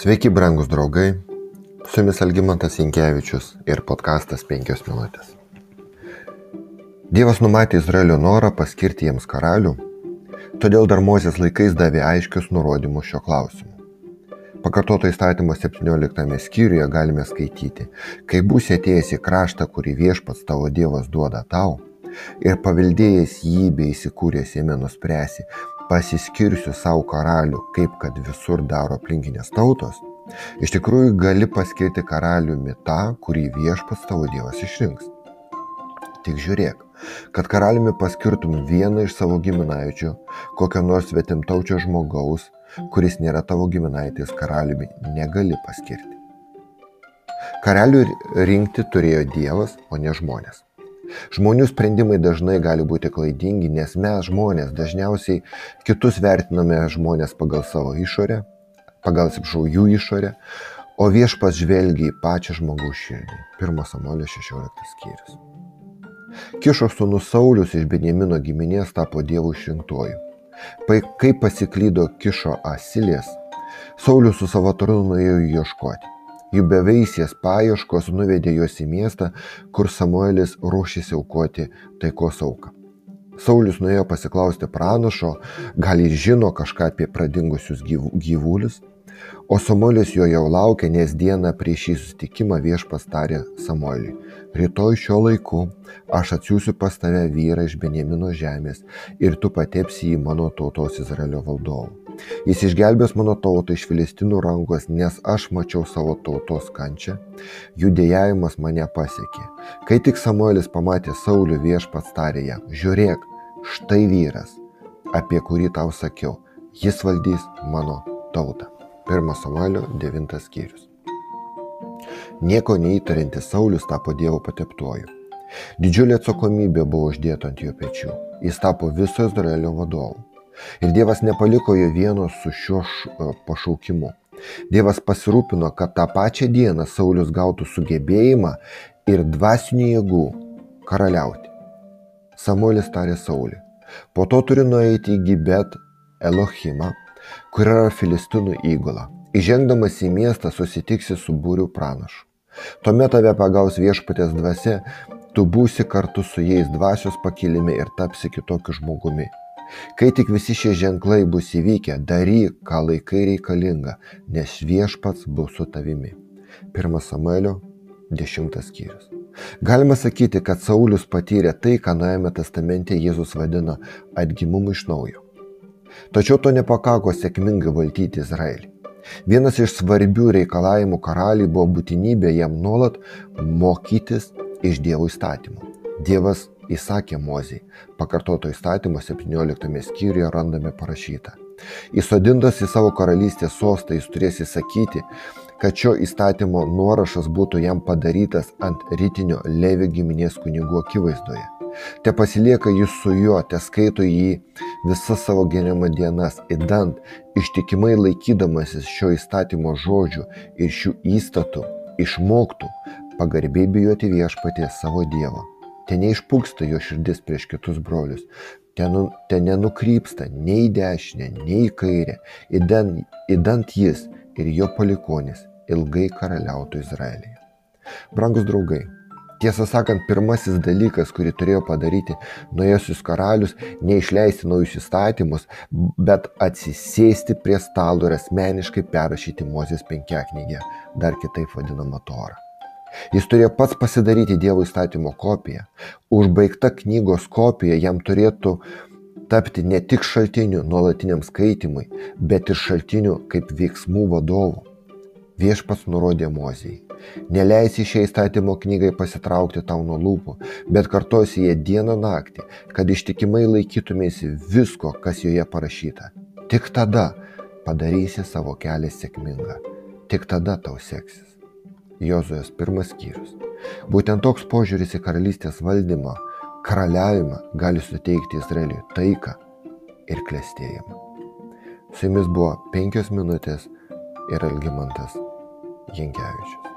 Sveiki, brangus draugai. Su jumis Algymantas Inkevičius ir podkastas 5 minutės. Dievas numatė Izraelio norą paskirti jiems karalių, todėl dar Mozės laikais davė aiškius nurodymus šio klausimu. Pakartoto įstatymo 17 skyriuje galime skaityti, kai būsi atėjęs į kraštą, kurį viešpats tavo Dievas duoda tau, ir paveldėjęs jį bei įsikūręs jame nuspręsi, pasiskirsiu savo karalių, kaip kad visur daro aplinkinės tautos, iš tikrųjų gali paskirti karaliumi tą, kurį viešpats tavo Dievas išrinks. Tik žiūrėk, kad karaliumi paskirtum vieną iš savo giminaičių, kokio nors svetimtaučio žmogaus, kuris nėra tavo giminaitis karaliumi, negali paskirti. Karalių rinkti turėjo Dievas, o ne žmonės. Žmonių sprendimai dažnai gali būti klaidingi, nes mes žmonės dažniausiai kitus vertiname žmonės pagal savo išorę, pagal, atsiprašau, jų išorę, o viešpas žvelgia į pačią žmogaus širdį. 1 Samuelio 16 skyrius. Kišo sūnus Saulis iš Benjamino giminės tapo Dievo išrinktuoju. Kai pasiklydo Kišo asilės, Saulis su savo tarnu nuėjo ieškoti. Jų beveisės paieškos nuvedė juos į miestą, kur Samuelis ruošėsi aukoti taikos auką. Saulis nuėjo pasiklausti pranašo, gal jis žino kažką apie pradingusius gyvulius, o Samuelis jo jau laukia, nes dieną prieš šį susitikimą viešpas tarė Samueliui. Rytoj šiuo laiku aš atsiųsiu pas tave vyrą iš Benjamino žemės ir tu patepsi jį mano tautos Izraelio valdovu. Jis išgelbės mano tautą iš filistinų rankos, nes aš mačiau savo tautos kančią, jų dėjavimas mane pasiekė. Kai tik Samuelis pamatė Saulį viešpats tarė jam, žiūrėk, štai vyras, apie kurį tau sakiau, jis valdys mano tautą. 1 Samuelio 9 skyrius. Nieko neįtarintis Saulis tapo Dievo pateptuoju. Didžiulė atsakomybė buvo uždėta ant jo pečių. Jis tapo viso Izraelio vadovu. Ir Dievas nepaliko jo vieno su šiuo e, pašaukimu. Dievas pasirūpino, kad tą pačią dieną Saulis gautų sugebėjimą ir dvasinių jėgų karaliauti. Samuelis tarė Saulį. Po to turi nueiti į Gibet Elohimą, kur yra Filistinų įgula. Įžengdamas į miestą susitiksi su būriu pranašu. Tuomet tave pagaus viešpatės dvasia, tu būsi kartu su jais dvasios pakilime ir tapsi kitokiu žmogumi. Kai tik visi šie ženklai bus įvykę, daryk, ką laikai reikalinga, nes viešpats bus su tavimi. 1 Samuelio 10 skyrius. Galima sakyti, kad Saulis patyrė tai, ką Nuojame testamente Jėzus vadina atgimumu iš naujo. Tačiau to nepakako sėkmingai valdyti Izraelį. Vienas iš svarbių reikalavimų karaliui buvo būtinybė jam nuolat mokytis iš Dievo įstatymų. Dievas įsakė Mozijai. Pakartoto įstatymo 17 skyriuje randame parašyta. Įsodintas į savo karalystės sostą jis turės įsakyti, kad šio įstatymo nuorašas būtų jam padarytas ant rytinio Levi giminės kunigų akivaizdoje. Te pasilieka jis su juo, te skaito jį visas savo gyvenimo dienas, įdant, ištikimai laikydamasis šio įstatymo žodžių ir šių įstatų, išmoktų pagarbiai bijoti viešpaties savo Dievo te neišpūksta jo širdis prieš kitus brolius, ten, ten nenukrypsta nei į dešinę, nei į kairę, įdant, įdant jis ir jo palikonis ilgai karaliautų Izraelyje. Brangus draugai, Tiesą sakant, pirmasis dalykas, kurį turėjo padaryti nuėjusius karalius, neišleisti naujus įstatymus, bet atsisėsti prie stalo ir asmeniškai perrašyti Mozės penkiaknygę, dar kitaip vadinamą Torą. Jis turėjo pats pasidaryti Dievo įstatymo kopiją. Užbaigta knygos kopija jam turėtų tapti ne tik šaltiniu nuolatiniam skaitimui, bet ir šaltiniu kaip veiksmų vadovu. Viešpats nurodė Mozijai. Neleisi šią įstatymo knygai pasitraukti tau nuo lūpų, bet kartosi ją dieną naktį, kad ištikimai laikytumėsi visko, kas joje parašyta. Tik tada padarysi savo kelią sėkmingą. Tik tada tau seksis. Jozuės pirmas skyrius. Būtent toks požiūris į karalystės valdymą, karaliavimą gali suteikti Izraeliui taiką ir klėstėjimą. Su jumis buvo penkios minutės ir Algymantas Jankievičius.